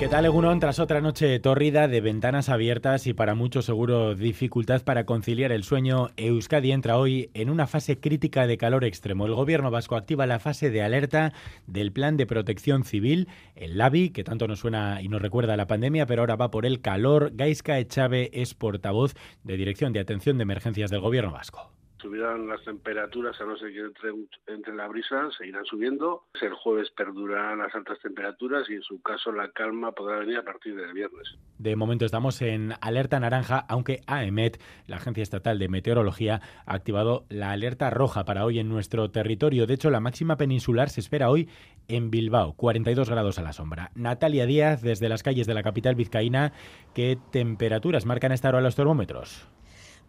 ¿Qué tal, Egunon? Tras otra noche torrida de ventanas abiertas y para muchos seguro dificultad para conciliar el sueño, Euskadi entra hoy en una fase crítica de calor extremo. El gobierno vasco activa la fase de alerta del Plan de Protección Civil, el LABI, que tanto nos suena y nos recuerda a la pandemia, pero ahora va por el calor. Gaiska Echave es portavoz de Dirección de Atención de Emergencias del gobierno vasco subirán las temperaturas, a no ser que entre, entre la brisa, seguirán subiendo. El jueves perdurarán las altas temperaturas y en su caso la calma podrá venir a partir del viernes. De momento estamos en alerta naranja, aunque AEMET, la Agencia Estatal de Meteorología, ha activado la alerta roja para hoy en nuestro territorio. De hecho, la máxima peninsular se espera hoy en Bilbao, 42 grados a la sombra. Natalia Díaz, desde las calles de la capital vizcaína, ¿qué temperaturas marcan esta hora los termómetros?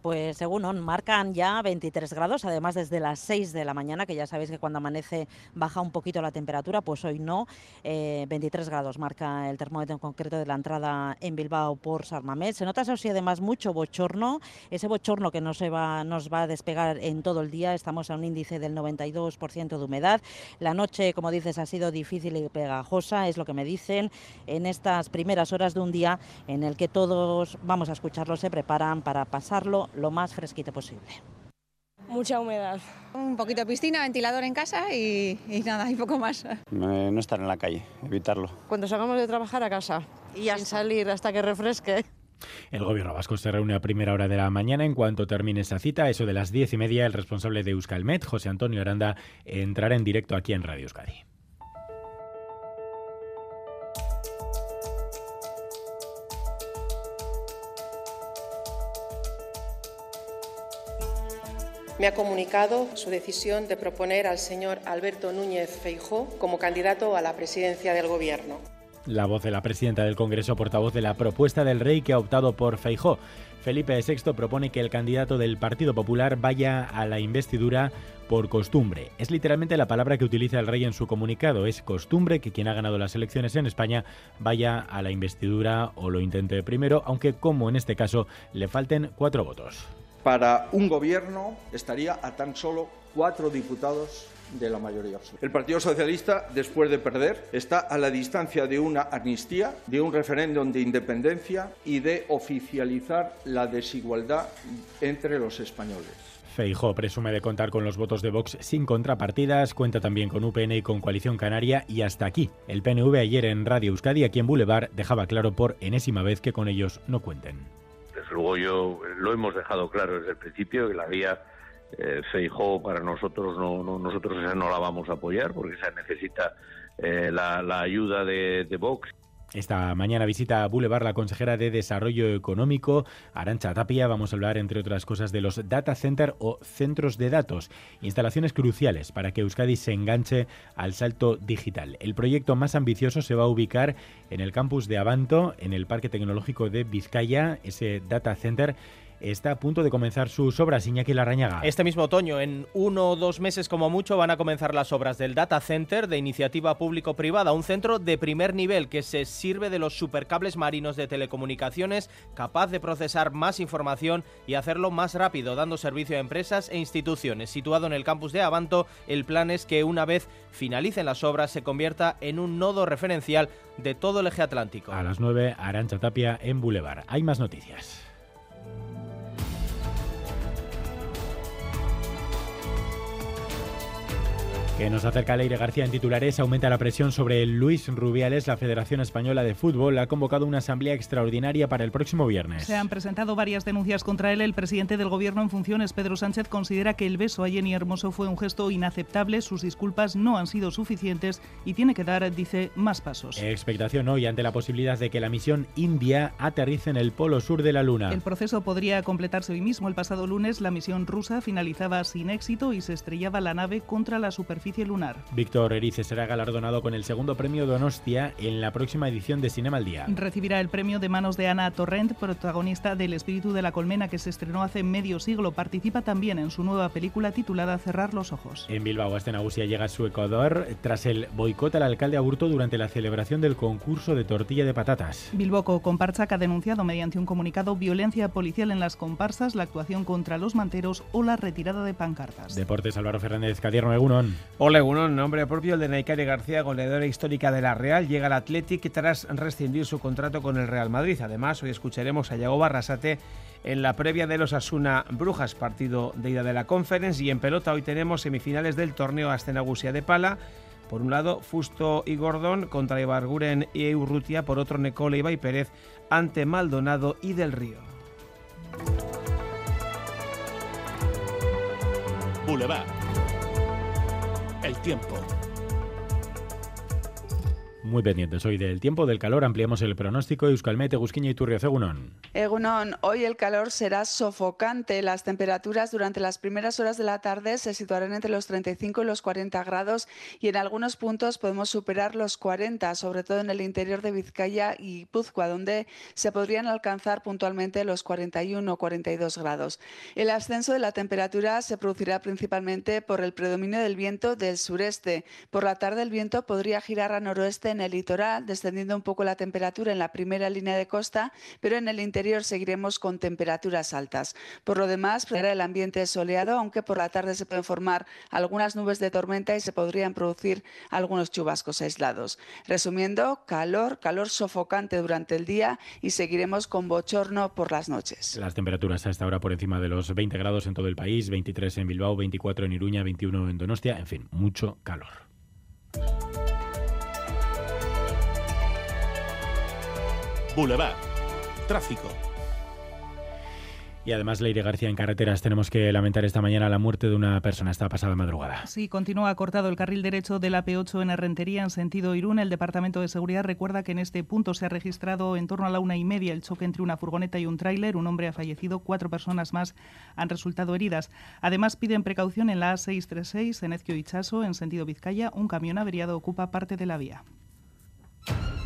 Pues según marcan ya 23 grados, además desde las 6 de la mañana, que ya sabéis que cuando amanece baja un poquito la temperatura, pues hoy no. 23 eh, grados marca el termómetro en concreto de la entrada en Bilbao por Sarmamet. Se nota eso sí además mucho bochorno, ese bochorno que no se va, nos va a despegar en todo el día. Estamos a un índice del 92% de humedad. La noche, como dices, ha sido difícil y pegajosa, es lo que me dicen en estas primeras horas de un día en el que todos, vamos a escucharlo, se preparan para pasarlo lo más fresquito posible. Mucha humedad. Un poquito de piscina, ventilador en casa y, nada, y poco más. No, estar en la calle, evitarlo. Cuando salgamos de trabajar a casa y sin salir hasta que refresque. El gobierno vasco se reúne a primera hora de la mañana. En cuanto termine esa cita, eso de las diez y media, el responsable de Euskalmet, José Antonio Aranda, entrará en directo aquí en Radio Euskadi. Me ha comunicado su decisión de proponer al señor Alberto Núñez Feijó como candidato a la presidencia del Gobierno. La voz de la presidenta del Congreso, portavoz de la propuesta del rey que ha optado por Feijó. Felipe VI propone que el candidato del Partido Popular vaya a la investidura por costumbre. Es literalmente la palabra que utiliza el rey en su comunicado. Es costumbre que quien ha ganado las elecciones en España vaya a la investidura o lo intente primero, aunque como en este caso le falten cuatro votos para un gobierno estaría a tan solo cuatro diputados de la mayoría absoluta. El Partido Socialista, después de perder, está a la distancia de una amnistía, de un referéndum de independencia y de oficializar la desigualdad entre los españoles. Feijó presume de contar con los votos de Vox sin contrapartidas, cuenta también con UPN y con Coalición Canaria y hasta aquí. El PNV ayer en Radio Euskadi, aquí en Boulevard, dejaba claro por enésima vez que con ellos no cuenten luego yo lo hemos dejado claro desde el principio que la vía eh, Feijó para nosotros no, nosotros esa no la vamos a apoyar porque esa necesita eh, la, ayuda de, de Vox. Esta mañana visita a Boulevard la consejera de Desarrollo Económico, Arancha Tapia. Vamos a hablar, entre otras cosas, de los data center o centros de datos, instalaciones cruciales para que Euskadi se enganche al salto digital. El proyecto más ambicioso se va a ubicar en el campus de Avanto, en el Parque Tecnológico de Vizcaya. Ese data center está a punto de comenzar sus obras, Iñaki Larrañaga. Este mismo otoño, en uno o dos meses como mucho, van a comenzar las obras del Data Center de iniciativa público-privada, un centro de primer nivel que se sirve de los supercables marinos de telecomunicaciones, capaz de procesar más información y hacerlo más rápido, dando servicio a empresas e instituciones. Situado en el campus de Avanto, el plan es que una vez finalicen las obras se convierta en un nodo referencial de todo el eje atlántico. A las 9, Arancha Tapia en Boulevard. Hay más noticias. Que nos acerca Leire García en titulares, aumenta la presión sobre Luis Rubiales. La Federación Española de Fútbol ha convocado una asamblea extraordinaria para el próximo viernes. Se han presentado varias denuncias contra él. El presidente del gobierno en funciones, Pedro Sánchez, considera que el beso a Jenny Hermoso fue un gesto inaceptable. Sus disculpas no han sido suficientes y tiene que dar, dice, más pasos. Expectación hoy ante la posibilidad de que la misión India aterrice en el polo sur de la Luna. El proceso podría completarse hoy mismo. El pasado lunes la misión rusa finalizaba sin éxito y se estrellaba la nave contra la superficie superficie lunar. Víctor Erice será galardonado con el segundo premio Donostia en la próxima edición de Cinema al Día. Recibirá el premio de manos de Ana Torrent, protagonista del Espíritu de la Colmena que se estrenó hace medio siglo. Participa también en su nueva película titulada Cerrar los ojos. En Bilbao, Astenagusia llega a su Ecuador tras el boicot al alcalde Aburto durante la celebración del concurso de tortilla de patatas. Bilboco Comparsa que ha denunciado mediante un comunicado violencia policial en las comparsas, la actuación contra los manteros o la retirada de pancartas. Deportes Álvaro Fernández Cadierno Egunon. Hola Egunon, nombre propio el de Naikari García, goleadora histórica de la Real, llega al Athletic tras rescindir su contrato con el Real Madrid. Además, hoy escucharemos a Yago Barrasate en la previa de los Asuna Brujas, partido de ida de la Conference. Y en pelota hoy tenemos semifinales del torneo Astenagusia de Pala. Por un lado, Fusto y Gordón contra Ibarguren y Urrutia. Por otro, Necole y Pérez ante Maldonado y Del Río. Boulevard. El tiempo. Muy pendientes hoy del tiempo, del calor. Ampliamos el pronóstico. Euskalmete, Gusquiña y Turrio Egunon. Egunon, hoy el calor será sofocante. Las temperaturas durante las primeras horas de la tarde se situarán entre los 35 y los 40 grados y en algunos puntos podemos superar los 40, sobre todo en el interior de Vizcaya y Puzcoa, donde se podrían alcanzar puntualmente los 41 o 42 grados. El ascenso de la temperatura se producirá principalmente por el predominio del viento del sureste. Por la tarde el viento podría girar a noroeste en el litoral, descendiendo un poco la temperatura en la primera línea de costa, pero en el interior seguiremos con temperaturas altas. Por lo demás, el ambiente soleado, aunque por la tarde se pueden formar algunas nubes de tormenta y se podrían producir algunos chubascos aislados. Resumiendo, calor, calor sofocante durante el día y seguiremos con bochorno por las noches. Las temperaturas a esta hora por encima de los 20 grados en todo el país, 23 en Bilbao, 24 en Iruña, 21 en Donostia, en fin, mucho calor. Boulevard. Tráfico. Y además, Leire García, en carreteras tenemos que lamentar esta mañana la muerte de una persona esta pasada madrugada. Sí, continúa cortado el carril derecho de la P8 en Herrentería en sentido Irún. El Departamento de Seguridad recuerda que en este punto se ha registrado en torno a la una y media el choque entre una furgoneta y un tráiler. Un hombre ha fallecido, cuatro personas más han resultado heridas. Además, piden precaución en la A636 en Ezquio Ichaso en sentido Vizcaya. Un camión averiado ocupa parte de la vía.